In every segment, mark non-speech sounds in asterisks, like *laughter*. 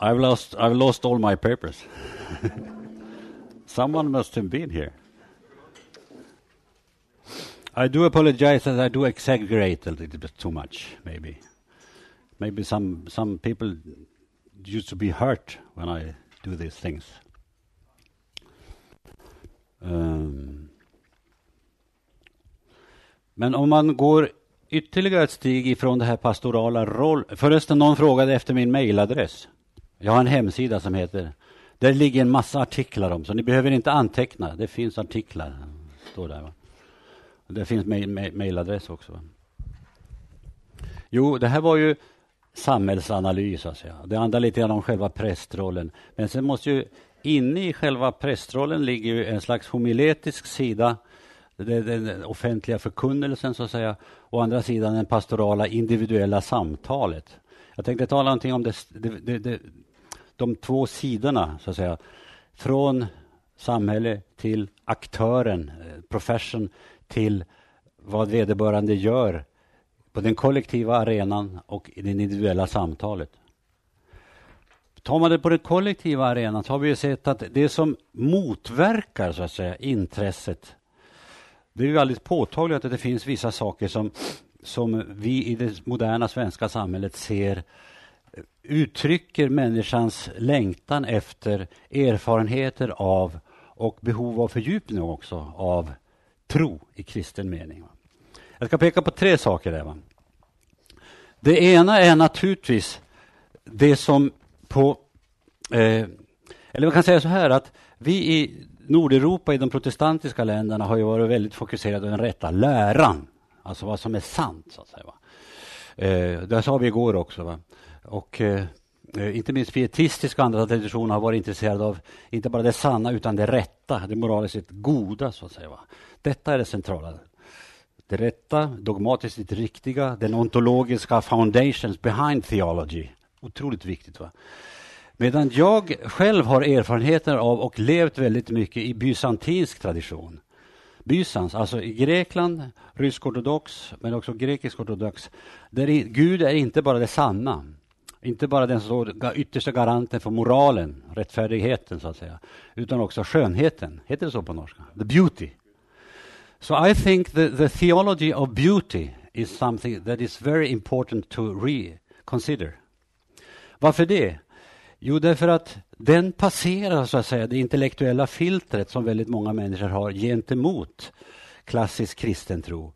I've lost, I've lost all my papers. *laughs* Someone must have been here. I do apologize that I do exaggerate a little bit too much, maybe. Maybe some, some people used to be hurt when I do these things. Um. Men om man går ytterligare ett steg ifrån det här pastorala roll... Förresten, någon frågade efter min mejladress. Jag har en hemsida som heter... Där ligger en massa artiklar om, så ni behöver inte anteckna. Det finns artiklar. Står där, va? Det finns mejladress också. Va? Jo, det här var ju samhällsanalys, Alltså. Det handlar lite grann om själva prästrollen. Men sen måste ju inne i själva prästrollen ligger ju en slags homiletisk sida den offentliga förkunnelsen, så att säga. Å andra sidan den pastorala individuella samtalet. Jag tänkte tala någonting om det, det, det, de två sidorna, så att säga. Från samhälle till aktören, eh, profession, till vad vederbörande gör på den kollektiva arenan och i det individuella samtalet. Tar man det på den kollektiva arenan så har vi sett att det som motverkar så att säga, intresset det är ju alldeles påtagligt att det finns vissa saker som, som vi i det moderna svenska samhället ser uttrycker människans längtan efter erfarenheter av och behov av fördjupning också av tro i kristen mening. Jag ska peka på tre saker där. Va? Det ena är naturligtvis det som på... Eh, eller man kan säga så här att vi i Nordeuropa, i de protestantiska länderna, har ju varit väldigt fokuserade på den rätta läran. Alltså vad som är sant, så att säga. Va? Eh, det sa vi igår också. Va? Och eh, eh, inte minst pietistiska och andra traditioner har varit intresserade av inte bara det sanna, utan det rätta, det moraliskt goda, så att säga. Va? Detta är det centrala. Det rätta, dogmatiskt riktiga, den ontologiska foundations behind theology. Otroligt viktigt. va Medan jag själv har erfarenheter av och levt väldigt mycket i bysantinsk tradition. Bysans, alltså i Grekland, rysk-ortodox, men också grekisk-ortodox. Där Gud är inte bara det sanna, inte bara den som yttersta garanten för moralen, rättfärdigheten så att säga, utan också skönheten. Heter det så på norska? The beauty. So I think the, the theology of beauty is something that is very important to reconsider. Varför det? Jo, därför att den passerar så att säga det intellektuella filtret som väldigt många människor har gentemot klassisk kristen tro.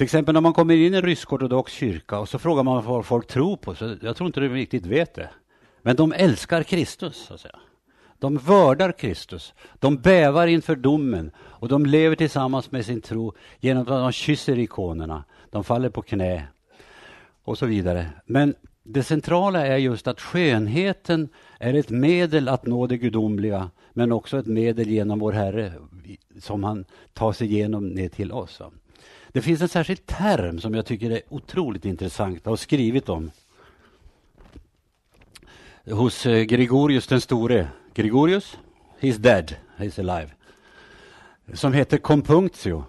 Till exempel när man kommer in i en rysk-ortodox kyrka och så frågar man vad folk tror på, så jag tror inte de riktigt vet det. Men de älskar Kristus, så att säga. De vördar Kristus, de bävar inför domen och de lever tillsammans med sin tro genom att de kysser ikonerna, de faller på knä och så vidare. Men det centrala är just att skönheten är ett medel att nå det gudomliga, men också ett medel genom vår Herre som han tar sig igenom ner till oss. Det finns en särskild term som jag tycker är otroligt intressant och har skrivit om hos eh, Gregorius den store. Gregorius, he's dead, he's alive. Som heter compunctio.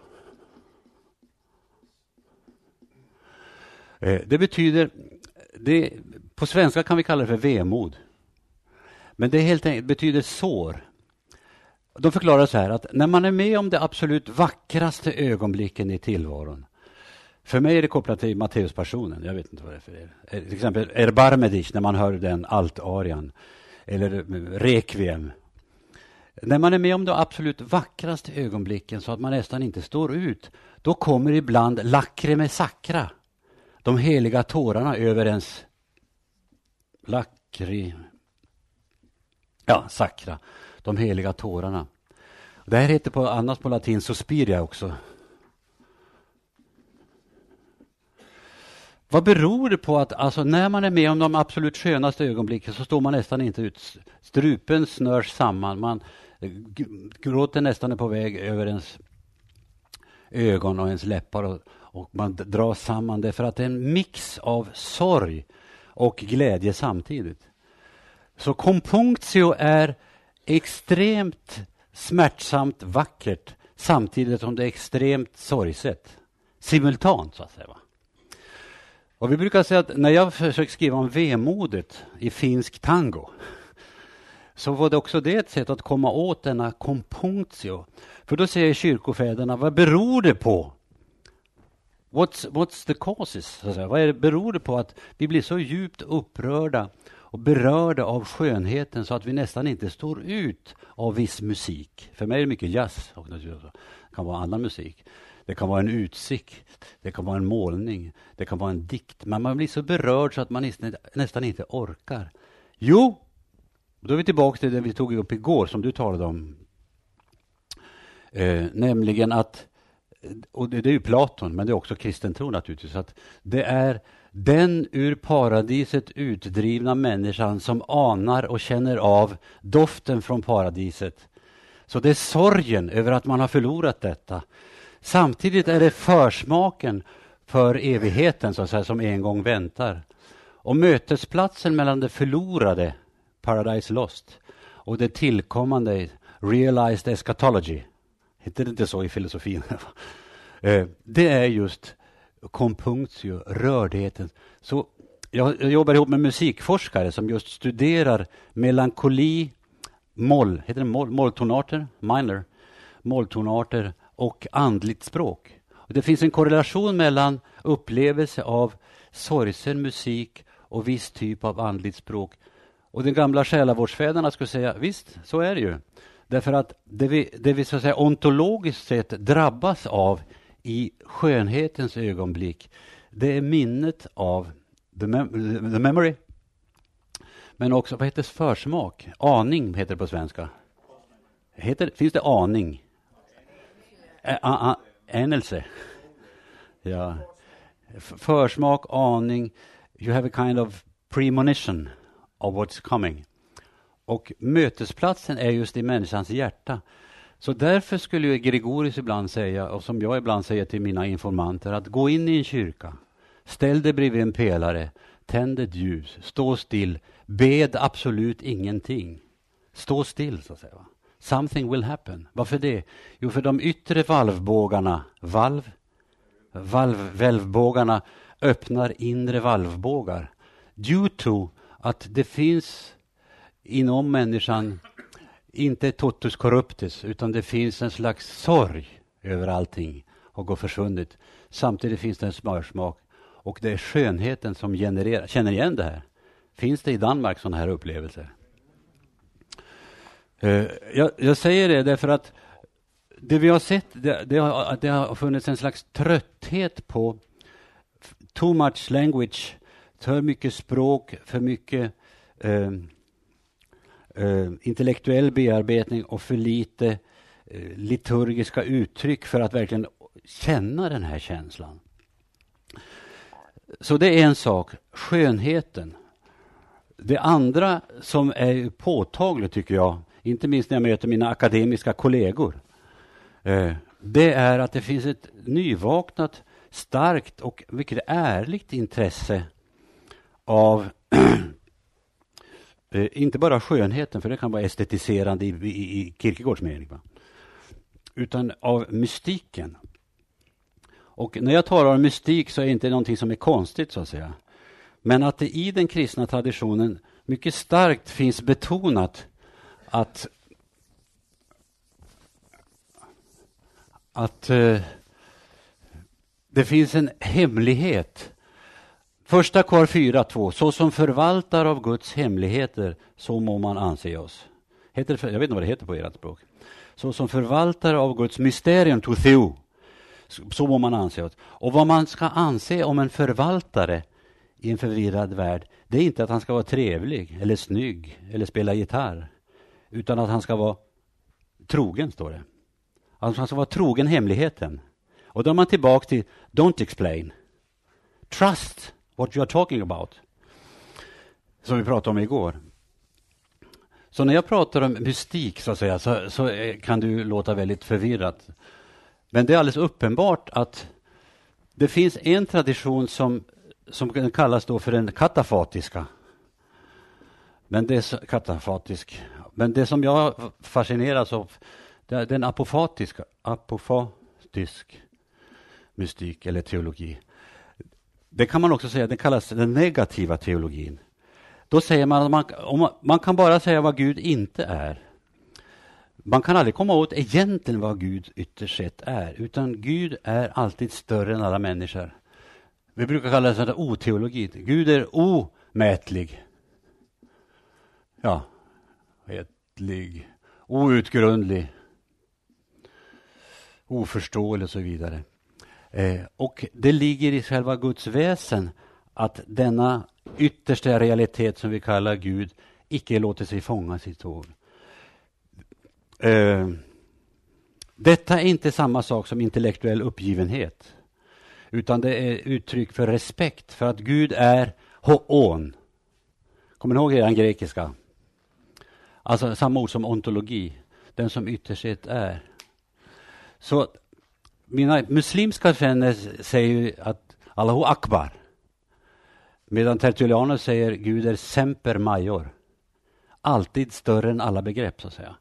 Eh, det betyder det, på svenska kan vi kalla det för vemod. Men det helt enkelt betyder sår. De förklarar så här att när man är med om det absolut vackraste ögonblicken i tillvaron. För mig är det kopplat till Matteuspassionen. Jag vet inte vad det är för er. Eh, till exempel Erbarmedich när man hör den altarian. Eller eh, Requiem. När man är med om de absolut vackraste ögonblicken så att man nästan inte står ut. Då kommer ibland lacrime sakra, de heliga tårarna över ens Lakri... Ja, sakra. De heliga tårarna. Det här heter på annat på latin suspiria också. Vad beror det på att alltså, när man är med om de absolut skönaste ögonblicken så står man nästan inte ut. Strupen snörs samman. Man gråter nästan är på väg över ens ögon och ens läppar. Och, och man dras samman därför att det är en mix av sorg och glädje samtidigt. Så compunctio är extremt smärtsamt vackert samtidigt som det är extremt sorgset. Simultant, så att säga. Och vi brukar säga att när jag försöker skriva om vemodet i finsk tango så var det också det ett sätt att komma åt denna compunctio. För då säger kyrkofäderna, vad beror det på? What's, what's the causes? Vad är det, beror det på att vi blir så djupt upprörda och berörda av skönheten så att vi nästan inte står ut av viss musik? För mig är det mycket jazz och det kan vara annan musik. Det kan vara en utsikt, det kan vara en målning, det kan vara en dikt. Men man blir så berörd så att man nästan, inte orkar. Jo, då är vi tillbaka till det vi tog upp igår, som du talade om. Eh, nämligen att, och det, det är ju Platon, men det är också kristen tro naturligtvis, att det är den ur paradiset utdrivna människan som anar och känner av doften från paradiset. Så det är sorgen över att man har förlorat detta. Samtidigt är det försmaken för evigheten så att säga, som en gång väntar. Och mötesplatsen mellan det förlorade Paradise Lost och det tillkommande Realized Eschatology. Heter det inte så i filosofin? *laughs* Eh, det är just compunctio, rördheten. Så jag jobbar ihop med musikforskare som just studerar melankoli, moll, heter det moll, molltonarter, minor, molltonarter och andligt språk. Och det finns en korrelation mellan upplevelse av sorgsen musik och viss typ av andligt språk och de gamla själavårdsfäderna skulle säga visst, så är det ju. Därför att det vi, det vi så att säga, ontologiskt sett drabbas av i skönhetens ögonblick, det är minnet av the, mem the memory. Men också, vad heter försmak? Aning heter det på svenska. Heter, finns det aning? Änelse. Ja. Försmak, aning. You have a kind of premonition of what's coming. Och mötesplatsen är just i människans hjärta. Så därför skulle ju Gregorius ibland säga, och som jag ibland säger till mina informanter, att gå in i en kyrka, ställ dig bredvid en pelare, tänd ett ljus, stå still, bed absolut ingenting. Stå still, så att säga. Something will happen. Varför det? Jo, för de yttre valvbågarna, valv, valv, välvbågarna öppnar inre valvbågar. Due to att det finns inom människan inte totus corruptus, utan det finns en slags sorg över allting och har försvunnit. Samtidigt finns det en smörsmak och det är skönheten som genererar. Känner igen det här? Finns det i Danmark sådana här upplevelser? Eh, jag, jag, säger det därför att det vi har sett, det, det, har, det har funnits en slags trötthet på too much language för mycket språk, för mycket eh, eh, intellektuell bearbetning och för lite eh, liturgiska uttryck för att verkligen känna den här känslan. Så det är en sak, skönheten. Det andra som är påtagligt, tycker jag, inte minst när jag möter mina akademiska kollegor, eh, det är att det finns ett nyvaknat, starkt och mycket ärligt intresse av *clears throat* eh, inte bara skönheten, för det kan vara estetiserande i, i, i Kierkegaards mening, va? utan av mystiken. Och när jag talar om mystik så är det inte någonting som är konstigt, så att säga. Men att det i den kristna traditionen mycket starkt finns betonat att att eh, det finns en hemlighet Första kvar 4.2. Så som förvaltare av Guds hemligheter, så må man anse oss. Heter jag vet inte vad det heter på ert språk. Så som förvaltare av Guds mysterium, to theo, så må man anse oss. Och vad man ska anse om en förvaltare i en förvirrad värld, det är inte att han ska vara trevlig eller snygg eller spela gitarr, utan att han ska vara trogen, står det. Att han ska vara trogen hemligheten. Och då är man tillbaka till don't explain. Trust what you are talking about. Som vi pratade om igår. Så när jag pratar om mystik så, att säga, så, så eh, kan du låta väldigt förvirrat. Men det är alldeles uppenbart att det finns en tradition som, som kallas då för den katafatiska. Men det är katafatisk. Men det som jag fascineras av, det är den apofatiska, apofatisk mystik eller teologi det kan man också säga, det kallas den negativa teologin. Då säger man att man, man, man kan bara säga vad Gud inte är. Man kan aldrig komma åt egentligen vad Gud ytterst sett är, utan Gud är alltid större än alla människor. Vi brukar kalla det för oteologi. Gud är omätlig. Ja, ätlig, outgrundlig, oförståelig och så vidare. Eh, och det ligger i själva Guds väsen att denna yttersta realitet som vi kallar Gud icke låter sig fångas i tåg. Eh, detta är inte samma sak som intellektuell uppgivenhet. Utan det är uttryck för respekt för att Gud är hoon. Kommer ni ihåg den grekiska? Alltså samma ord som ontologi. Den som ytterst är. Så mina muslimska vänner säger att Allahu Akbar. Medan Tertullianus säger Gud är semper major. Alltid större än alla begrepp så att säga.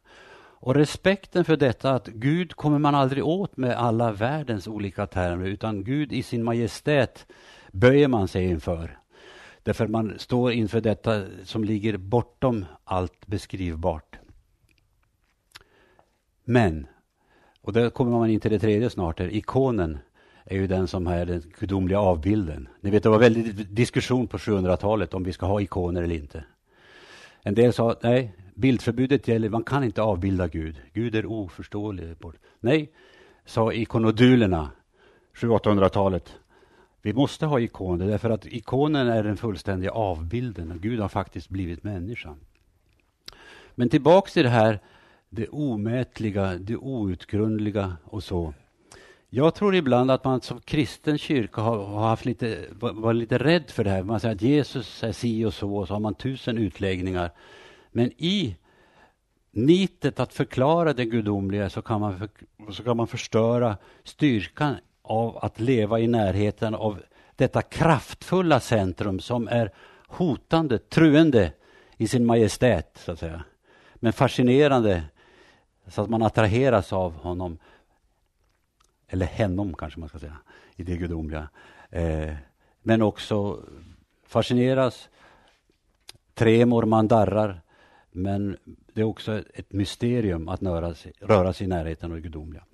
Och respekten för detta att Gud kommer man aldrig åt med alla världens olika termer utan Gud i sin majestät böjer man sig inför. Därför man står inför detta som ligger bortom allt beskrivbart. Men, och där kommer man in till det tredje snart, här, ikonen är ju den som är den gudomliga avbilden. Ni vet, det var väldigt diskussion på 700-talet om vi ska ha ikoner eller inte. En del sa nej, bildförbudet gäller, man kan inte avbilda Gud. Gud är oförståelig. Nej, sa ikonodulerna, 700-800-talet. Vi måste ha ikoner därför att ikonen är den fullständiga avbilden och Gud har faktiskt blivit människa. Men tillbaks till det här, det omätliga, det outgrundliga och så. Jag tror ibland att man som kristen kyrka har, har haft lite, var lite rädd för det här. Man säger att Jesus är si och så och så har man tusen utläggningar. Men i nitet att förklara det gudomliga så kan man, för, så kan man förstöra styrkan av att leva i närheten av detta kraftfulla centrum som är hotande, truende i sin majestät, så att säga. Men fascinerande så att man attraheras av honom. Eller henom, kanske man ska säga, i det gudomliga. Eh, men också fascineras, tremor, man darrar. Men det är också ett mysterium att röra sig, röra sig i närheten av det gudomliga.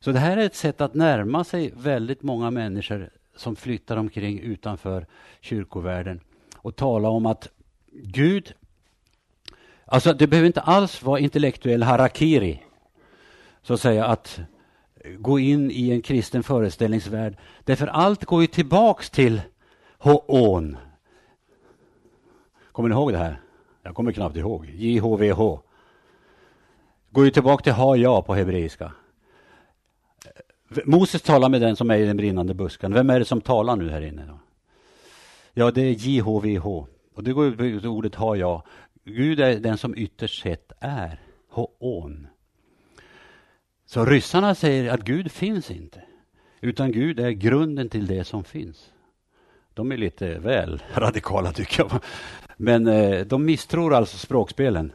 Så det här är ett sätt att närma sig väldigt många människor som flyttar omkring utanför kyrkovärlden och tala om att Gud, alltså det behöver inte alls vara intellektuell harakiri, så att säga att gå in i en kristen föreställningsvärld. Därför allt går ju tillbaks till Hoon. Kommer ni ihåg det här? Jag kommer knappt ihåg. JHVH. Går ju tillbaka till ha ja på hebreiska. Moses talar med den som är i den brinnande busken. Vem är det som talar nu här inne? Då? Ja, det är JHVH. Och det går ut på ordet ha ja. Gud är den som ytterst sett är. Hoon. Så ryssarna säger att Gud finns inte. Utan Gud är grunden till det som finns. De är lite väl radikala tycker jag. Men eh, de misstror alltså språkspelen.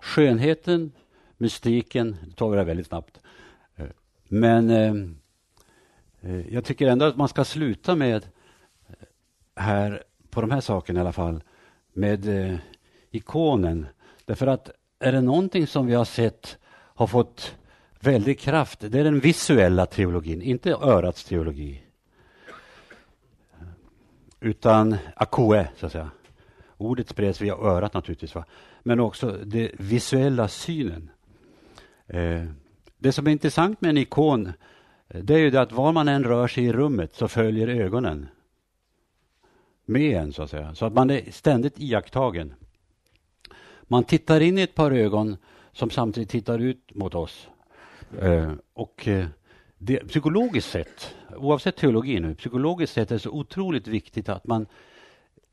Skönheten, mystiken, det tar vi det väldigt snabbt. Eh, men eh, eh, jag tycker ändå att man ska sluta med, här på de här sakerna i alla fall, med eh, ikonen. Därför att är det någonting som vi har sett har fått väldig kraft, det är den visuella teologin, inte örats teologi. Utan akoe, så att säga. Ordet spreds via örat naturligtvis, va? men också den visuella synen. Eh, det som är intressant med en ikon, eh, det är ju det att var man än rör sig i rummet så följer ögonen med en, så att säga. Så att man är ständigt iakttagen. Man tittar in i ett par ögon som samtidigt tittar ut mot oss. Eh, och eh, det, psykologiskt sett, oavsett teologi nu, psykologiskt sett är det så otroligt viktigt att man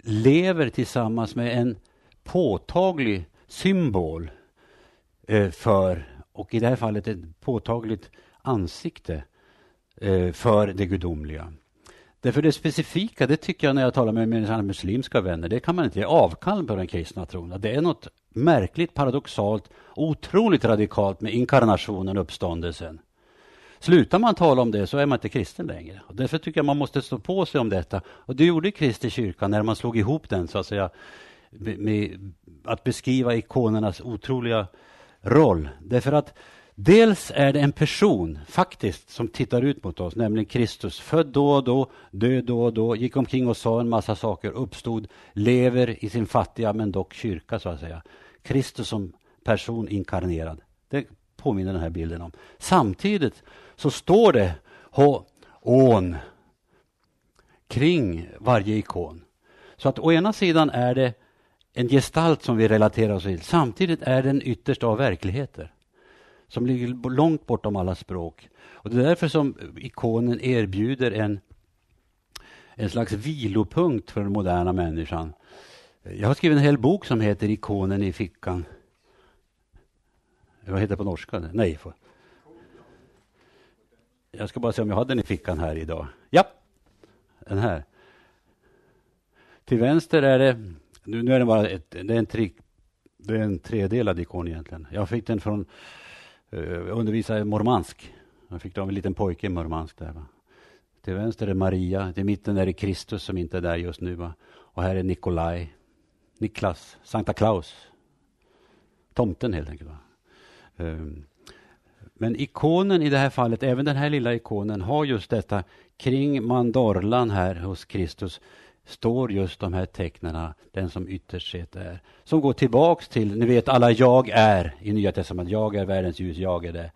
lever tillsammans med en påtaglig symbol eh, för, och i det här fallet ett påtagligt ansikte eh, för det gudomliga. Därför det specifika, det tycker jag när jag talar med mina muslimska vänner, det kan man inte ge avkall på den kristna tron. Det är något märkligt, paradoxalt, otroligt radikalt med inkarnationen, uppståndelsen. Slutar man tala om det så är man inte kristen längre. Och därför tycker jag man måste stå på sig om detta. Och det gjorde Kristi kyrka när man slog ihop den så att säga med att beskriva ikonernas otroliga roll. Därför att dels är det en person faktiskt som tittar ut mot oss, nämligen Kristus. Född då och då, död då och då, gick omkring och sa en massa saker, uppstod, lever i sin fattiga men dock kyrka så att säga. Kristus som person inkarnerad. Det påminner den här bilden om. Samtidigt så står det ån kring varje ikon. Så att å ena sidan är det en gestalt som vi relaterar oss till. Samtidigt är den ytterst av verkligheter som ligger långt bortom alla språk. Och Det är därför som ikonen erbjuder en, en slags vilopunkt för den moderna människan. Jag har skrivit en hel bok som heter Ikonen i fickan. Vad heter det på norska? Nej. För. Jag ska bara se om jag hade den i fickan här idag. Ja, den här. Till vänster är det nu, nu är det bara ett, det är en, tri, det är en tredelad ikon egentligen. Jag fick den från, Eh, Jag undervisade i Murmansk. Jag fick den av en liten pojke i Murmansk. Där, va? Till vänster är Maria, till mitten är det Kristus som inte är där just nu. Va? Och här är Nikolaj, Niklas, Sankta Klaus. Tomten helt enkelt. Va? Ehm, men ikonen i det här fallet, även den här lilla ikonen, har just detta kring mandorlan här hos Kristus står just de här tecknen, den som ytterst sett är. Som går tillbaks till, ni vet alla jag är i Nya Testamentet, jag är världens ljus, jag är det.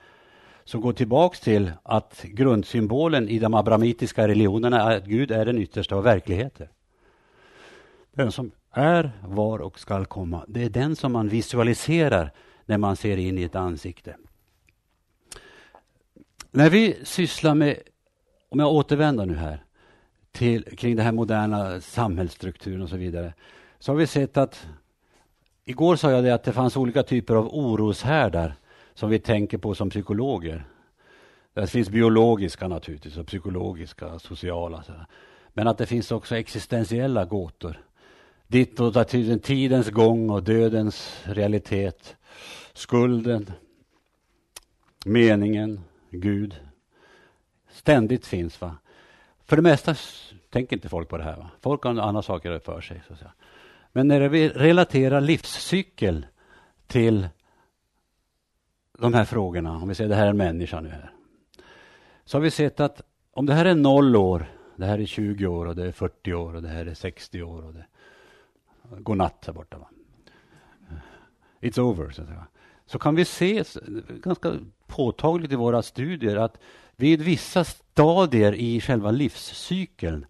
Som går tillbaks till att grundsymbolen i de abramitiska religionerna är att Gud är den yttersta av verkligheter. Den som är, var och skall komma. Det är den som man visualiserar när man ser in i ett ansikte. När vi sysslar med, om jag återvänder nu här, till, kring den här moderna samhällsstrukturen och så vidare, så har vi sett att Igår sa jag det att det fanns olika typer av oroshärdar som vi tänker på som psykologer. Det finns biologiska naturligtvis, och psykologiska, sociala. Men att det finns också existentiella gåtor. Ditt och tiden, tidens gång och dödens realitet. Skulden, meningen, Gud. Ständigt finns. va. För det mesta tänker inte folk på det här. Va? Folk har andra saker för sig. Så att säga. Men när vi relaterar livscykel till de här frågorna, om vi säger det här är en människa nu här, så har vi sett att om det här är noll år, det här är 20 år och det är 40 år och det här är 60 år och det går natt här borta. Va? It's over, så, att säga. så kan vi se ganska påtagligt i våra studier att vid vissa stadier i själva livscykeln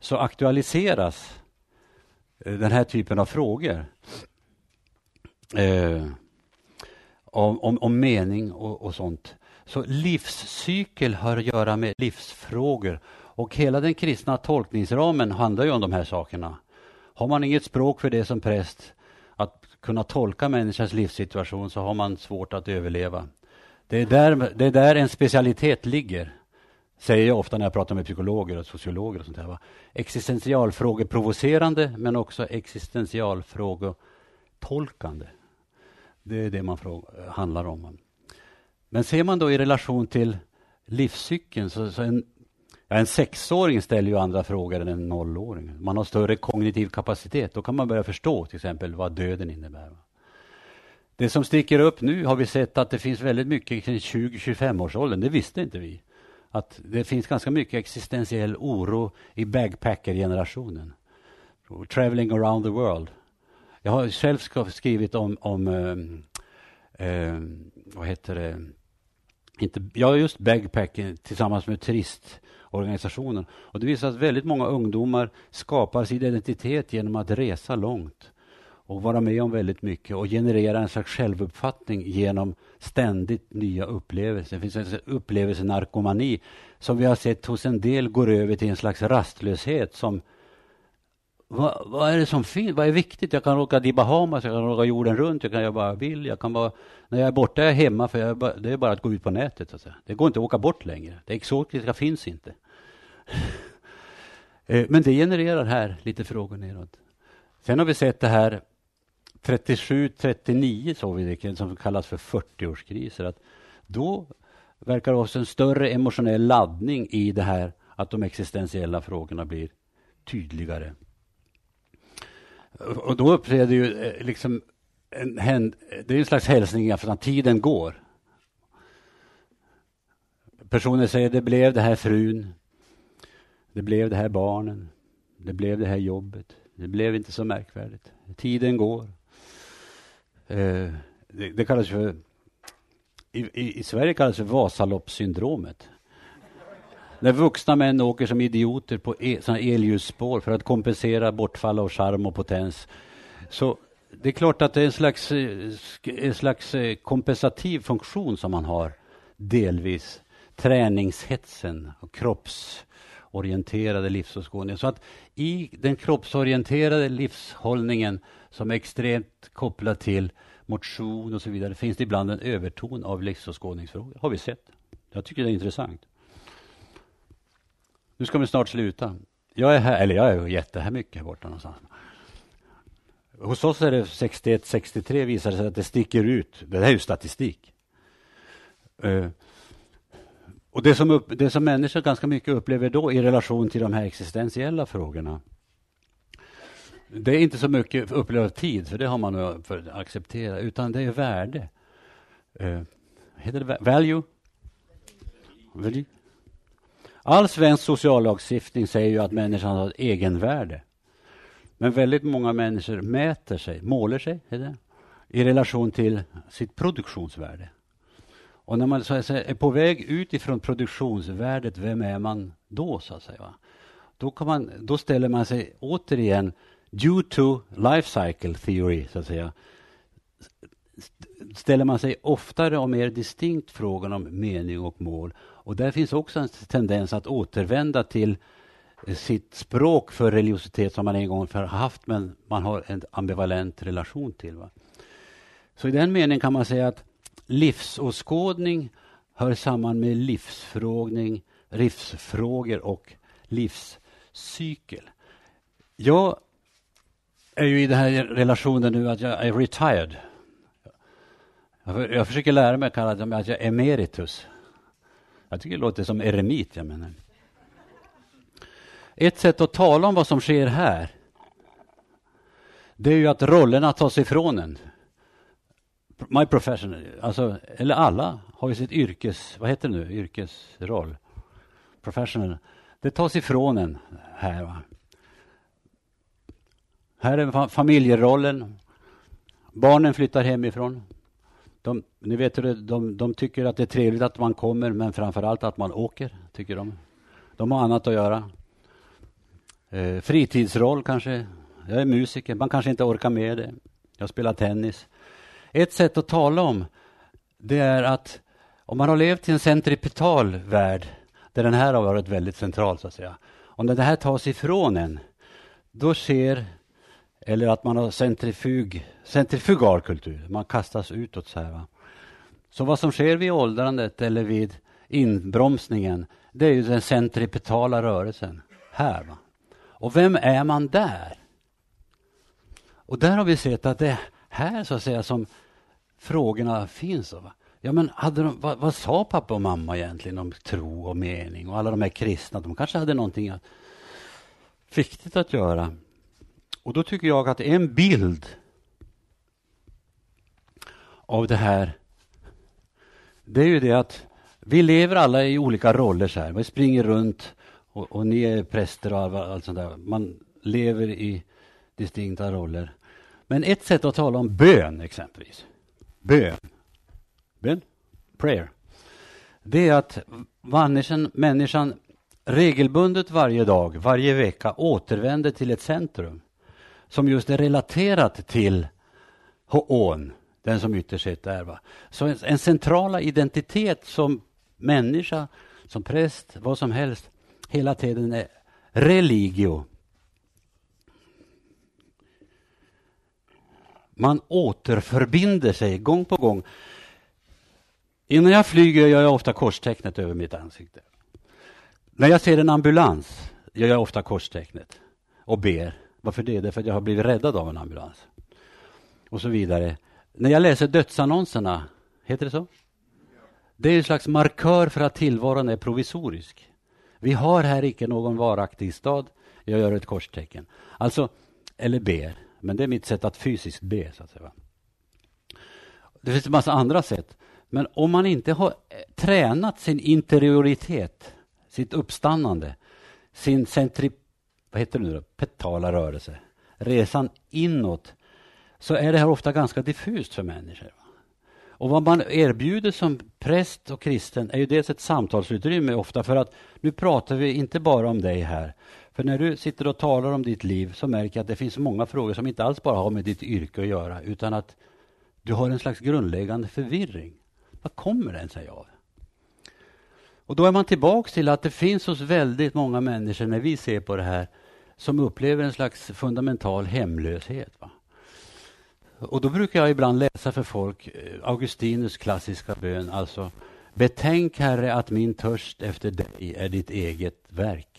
så aktualiseras eh, den här typen av frågor. Eh, om, om, om, mening och, och, sånt. Så livscykel har att göra med livsfrågor. Och hela den kristna tolkningsramen handlar ju om de här sakerna. Har man inget språk för det som präst, att kunna tolka människans livssituation, så har man svårt att överleva. Det är där, det är där en specialitet ligger, säger jag ofta när jag pratar med psykologer och sociologer. och sånt där. Existentialfrågeprovocerande, men också existentialfrågetolkande. Det är det man handlar om. Men ser man då i relation till livscykeln, så, så en, ja, en sexåring ställer ju andra frågor än en nollåring. Man har större kognitiv kapacitet. Då kan man börja förstå till exempel vad döden innebär. Det som sticker upp nu har vi sett att det finns väldigt mycket kring 20-25-årsåldern. Det visste inte vi. Att det finns ganska mycket existentiell oro i bagpackergenerationen. Traveling around the world. Jag har själv skrivit om, om eh, eh, vad heter det, inte, ja just bagpacking tillsammans med turistorganisationen. Och det visar att väldigt många ungdomar skapar sin identitet genom att resa långt och vara med om väldigt mycket och generera en slags självuppfattning genom ständigt nya upplevelser. Det finns en upplevelsenarkomani som vi har sett hos en del går över till en slags rastlöshet som vad, vad, är det som finns? Vad är viktigt? Jag kan åka till Bahamas, jag kan åka jorden runt, jag kan göra vad jag vill. Jag kan bara, när jag är borta är jag hemma, för jag, det är bara att gå ut på nätet. Så att säga. Det går inte att åka bort längre. Det exotiska finns inte. *laughs* Eh, men det genererar här lite frågor neråt. Sen har vi sett det här 37, 39 såg vi det som kallas för 40-årskriser. Att då verkar det också en större emotionell laddning i det här att de existentiella frågorna blir tydligare. Och då uppträder ju eh, liksom en, det är en slags hälsning att tiden går. Personer säger det blev det här frun, det blev det här barnen, det blev det här jobbet. Det blev inte så märkvärdigt. Tiden går. Eh, det, det kallas för i, i, i Sverige kallas det Vasaloppssyndromet. När vuxna män åker som idioter på e, elljusspår för att kompensera bortfall av charm och potens. Så det är klart att det är en slags, eh, en slags eh, kompensativ funktion som man har, delvis. Träningshetsen och kropps kroppsorienterade livsåskådningen. Så att i den kroppsorienterade livshållningen som är extremt kopplad till motion och så vidare finns det ibland en överton av livsåskådningsfrågor. har vi sett. Jag tycker det är intressant. Nu ska vi snart sluta. Jag är här, eller jag är jätte mycket här borta någonstans. Hos oss är det 61-63 visar det sig att det sticker ut. Det här är ju statistik. Uh, och det som, upp, det som människor ganska mycket upplever då i relation till de här existentiella frågorna det är inte så mycket upplevd tid, för det har man för att acceptera, utan det är värde. Uh, heter det value? value? All svensk sociallagstiftning säger ju att människan har ett egenvärde. Men väldigt många människor mäter sig, målar sig det, i relation till sitt produktionsvärde. Och när man så att säga, är på väg ut ifrån produktionsvärdet, vem är man då? så att säga? Då, kan man, då ställer man sig återigen, due to life cycle theory, så att säga, ställer man sig oftare och mer distinkt frågan om mening och mål. Och där finns också en tendens att återvända till sitt språk för religiositet som man en gång har haft men man har en ambivalent relation till. Va? Så i den meningen kan man säga att livsåskådning hör samman med livsfrågning, livsfrågor och livscykel. Jag är ju i den här relationen nu att jag är retired. Jag försöker lära mig att kalla det att jag är emeritus. Jag tycker det låter som eremit. Jag menar. Ett sätt att tala om vad som sker här, det är ju att rollerna tas ifrån en. My profession, alltså, eller alla har ju sitt yrkes, vad heter det nu, yrkesroll. Professional. Det tas ifrån en här. Va? Här är familjerollen. Barnen flyttar hemifrån. De, ni vet de, de tycker att det är trevligt att man kommer, men framför allt att man åker, tycker de. De har annat att göra. Eh, fritidsroll kanske. Jag är musiker, man kanske inte orkar med det. Jag spelar tennis. Ett sätt att tala om det är att om man har levt i en centripetal värld, där den här har varit väldigt central, så att säga. Om det här tas ifrån en, då sker, eller att man har centrifug, centrifugal kultur, man kastas utåt så här. Va? Så vad som sker vid åldrandet eller vid inbromsningen, det är ju den centripetala rörelsen här. Va? Och vem är man där? Och där har vi sett att det är här så att säga som frågorna finns. Va? Ja, men hade de, vad, vad, sa pappa och mamma egentligen om tro och mening och alla de här kristna? De kanske hade någonting att, viktigt att göra. Och då tycker jag att en bild av det här, det är ju det att vi lever alla i olika roller. så här. Vi springer runt och, och ni är präster och allt sånt där. Man lever i distinkta roller. Men ett sätt att tala om bön exempelvis. Bön. Bön? Prayer. Det är att människan, människan regelbundet varje dag, varje vecka återvänder till ett centrum som just är relaterat till Hoon, den som ytterst sett är. Va? Så en, en centrala identitet som människa, som präst, vad som helst, hela tiden är religio. Man återförbinder sig gång på gång. Innan jag flyger gör jag ofta korstecknet över mitt ansikte. När jag ser en ambulans gör jag ofta korstecknet och ber. Varför det? Därför att jag har blivit räddad av en ambulans. Och så vidare. När jag läser dödsannonserna, heter det så? Det är en slags markör för att tillvaron är provisorisk. Vi har här icke någon varaktig stad. Jag gör ett korstecken. Alltså, eller ber. Men det är mitt sätt att fysiskt be. Så att säga. Det finns en massa andra sätt. Men om man inte har eh, tränat sin interioritet, sitt uppstannande, sin centri, vad heter det nu då? petala rörelse, resan inåt, så är det här ofta ganska diffust för människor. Och vad man erbjuder som präst och kristen är ju dels ett samtalsutrymme ofta för att nu pratar vi inte bara om dig här. För när du sitter och talar om ditt liv så märker jag att det finns många frågor som inte alls bara har med ditt yrke att göra utan att du har en slags grundläggande förvirring. Vad kommer den sig av? Och då är man tillbaks till att det finns hos väldigt många människor när vi ser på det här som upplever en slags fundamental hemlöshet. Va? Och då brukar jag ibland läsa för folk eh, Augustinus klassiska bön, alltså Betänk, Herre, att min törst efter dig är ditt eget verk.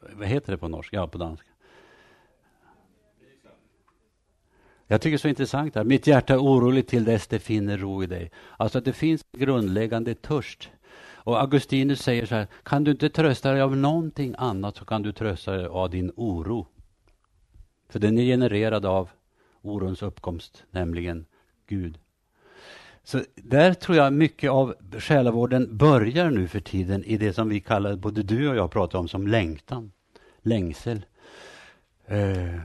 Vad heter det på norska? Ja, på danska. Jag tycker det är så intressant här. Mitt hjärta är oroligt till dess det finner ro i dig. Alltså att det finns grundläggande törst. Och Augustinus säger så här, kan du inte trösta dig av någonting annat så kan du trösta dig av din oro. För den är genererad av orons uppkomst, nämligen Gud. Så där tror jag mycket av själavården börjar nu för tiden i det som vi kallar, både du och jag pratar om som längtan, längsel. Eh.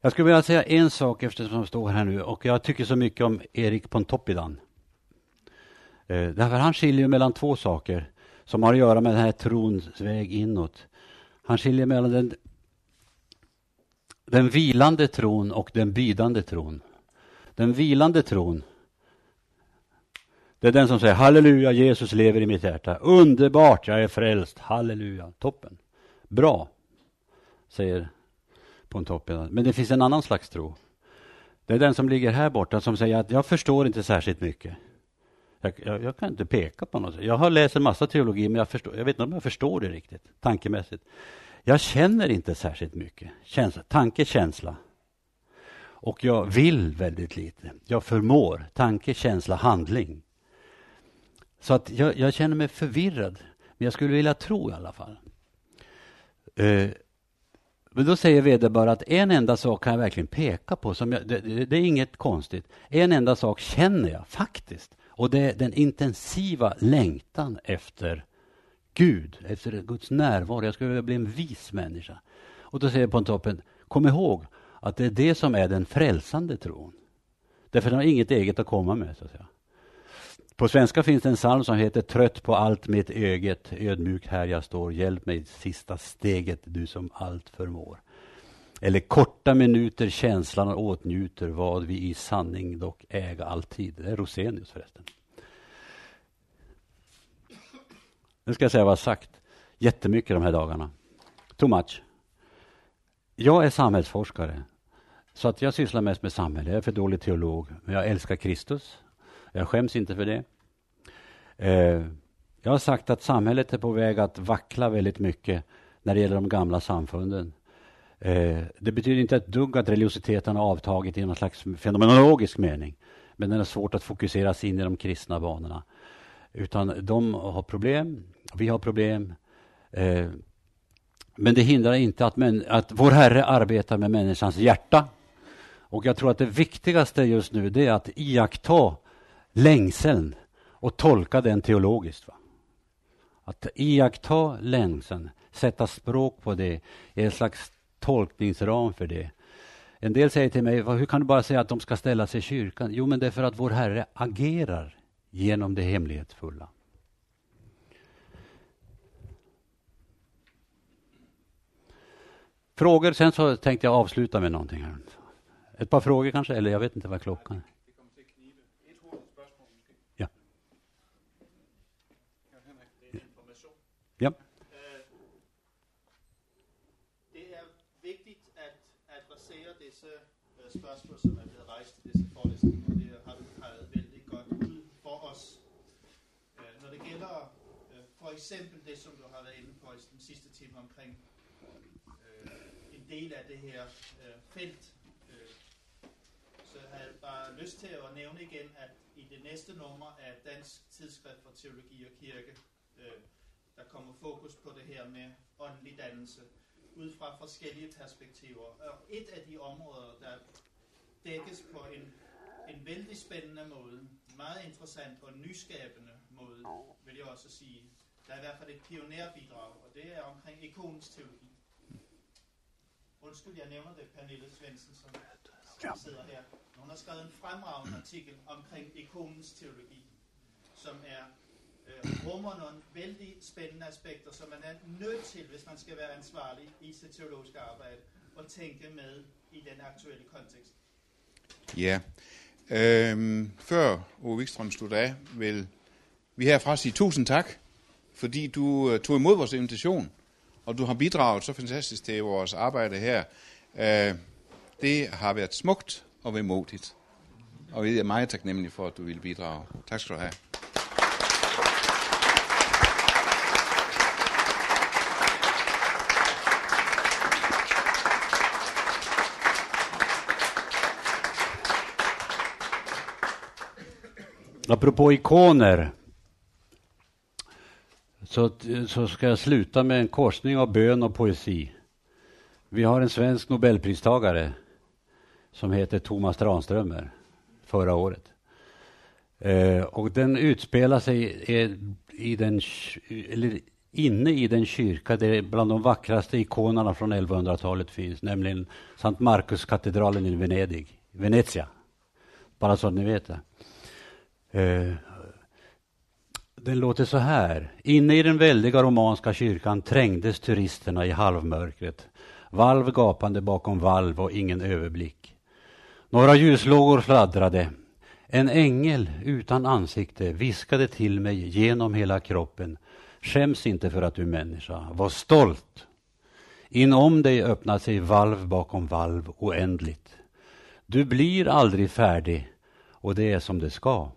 Jag skulle vilja säga en sak eftersom jag står här nu och jag tycker så mycket om Erik Pontoppidan. Eh, därför han skiljer mellan två saker som har att göra med den här trons väg inåt. Han skiljer mellan den den vilande tron och den bydande tron. Den vilande tron, det är den som säger halleluja, Jesus lever i mitt hjärta. Underbart, jag är frälst, halleluja, toppen. Bra, säger Pontoppidan. Men det finns en annan slags tro. Det är den som ligger här borta som säger att jag förstår inte särskilt mycket. Jag, jag, jag kan inte peka på något. Jag har läst en massa teologi, men jag, förstår, jag vet inte om jag förstår det riktigt, tankemässigt. Jag känner inte särskilt mycket. Känsla, tanke, känsla. Och jag vill väldigt lite. Jag förmår. Tanke, känsla, handling. Så att jag, jag känner mig förvirrad. Men jag skulle vilja tro i alla fall. Eh, men då säger vederbörande att en enda sak kan jag verkligen peka på. Som jag, det, det, är inget konstigt. En enda sak känner jag faktiskt. Och det är den intensiva längtan efter Gud, efter Guds närvaro. Jag skulle vilja bli en vis människa. Och då säger Pontoppen, kom ihåg att det är det som är den frälsande tron. Därför den har inget eget att komma med. Så att säga. På svenska finns det en psalm som heter Trött på allt mitt öget, ödmjuk här jag står, hjälp mig sista steget, du som allt förmår. Eller korta minuter känslan åtnjuter vad vi i sanning dock äga alltid. Det är Rosenius förresten. Nu ska jag säga vad jag sagt jättemycket de här dagarna. Too much. Jag är samhällsforskare, så att jag sysslar mest med samhälle. Jag är för dålig teolog, men jag älskar Kristus. Jag skäms inte för det. Eh, jag har sagt att samhället är på väg att vackla väldigt mycket när det gäller de gamla samfunden. Eh, det betyder inte ett dugg att religiositeten har avtagit i någon slags fenomenologisk mening. Men den är svårt att fokusera sig in i de kristna banorna. Utan de har problem, vi har problem. Eh, men det hindrar inte att, men, att vår Herre arbetar med människans hjärta. Och jag tror att det viktigaste just nu det är att iaktta längseln och tolka den teologiskt. Va? Att iaktta längseln, sätta språk på det, är en slags tolkningsram för det. En del säger till mig, hur kan du bara säga att de ska ställa sig i kyrkan? Jo, men det är för att vår Herre agerar genom det hemlighetsfulla. Frågor, sen så tänkte jag avsluta med någonting här. Ett par frågor kanske, eller jag vet inte vad klockan är. Ja. Ja. Det är viktigt att adressera dessa frågor som är blevet rejst i dessa föreläsningar. Det har du väldigt gott ut för oss. När det gäller för exempel det som du har varit inne på i den sista timmen omkring øh, en del av det här øh, fältet, felt, har jeg bare lyst til at nævne igen, at i det næste nummer af Dansk Tidsskrift for Teologi og Kirke, øh, der kommer fokus på det her med åndelig dannelse, ud fra forskellige perspektiver. Og et af de områder, der dækkes på en, en vældig spændende måde, meget interessant og nyskabende måde, vil jeg også sige. Der er i hvert fald et pionerbidrag, og det er omkring ikonens teologi. Undskyld, jeg nævner det, Pernille Svendsen, som, som sidder her. Hun har skrevet en fremragende artikel omkring ikonens teologi, som er øh, rummer nogle vældig spændende aspekter, som man er nødt til, hvis man skal være ansvarlig i sit teologiske arbejde, at tænke med i den aktuelle kontekst. Ja. Øhm, før Ove Wikstrøm slutter af, vil vi herfra sige tusind tak, fordi du uh, tog imod vores invitation, og du har bidraget så fantastisk til vores arbejde her. Uh, det har varit smukt och vemodigt, Och vi är mycket tacknämliga för att du ville bidra. Tack ska du ha. Apropå ikoner så, så ska jag sluta med en korsning av bön och poesi. Vi har en svensk nobelpristagare som heter Thomas Tranströmer förra året. Eh, och den utspelar sig i, den, eller inne i den kyrka där bland de vackraste ikonerna från 1100-talet finns, nämligen Sankt Markuskatedralen i Venedig, Venezia. Bara så att ni vet det. Eh, den låter så här. Inne i den väldiga romanska kyrkan trängdes turisterna i halvmörkret. Valv gapande bakom valv och ingen överblick. Några ljuslågor fladdrade. En ängel utan ansikte viskade till mig genom hela kroppen. Skäms inte för att du är människa. Var stolt. Inom dig öppnar sig valv bakom valv oändligt. Du blir aldrig färdig och det är som det ska.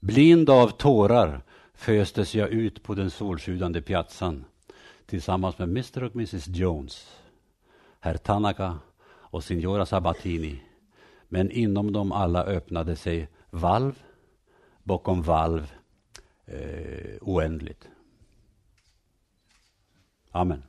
Blind av tårar föstes jag ut på den solsjudande piazzan tillsammans med Mr och Mrs Jones, herr Tanaka och signora Sabatini. Men inom dem alla öppnade sig valv bakom valv eh, oändligt. Amen.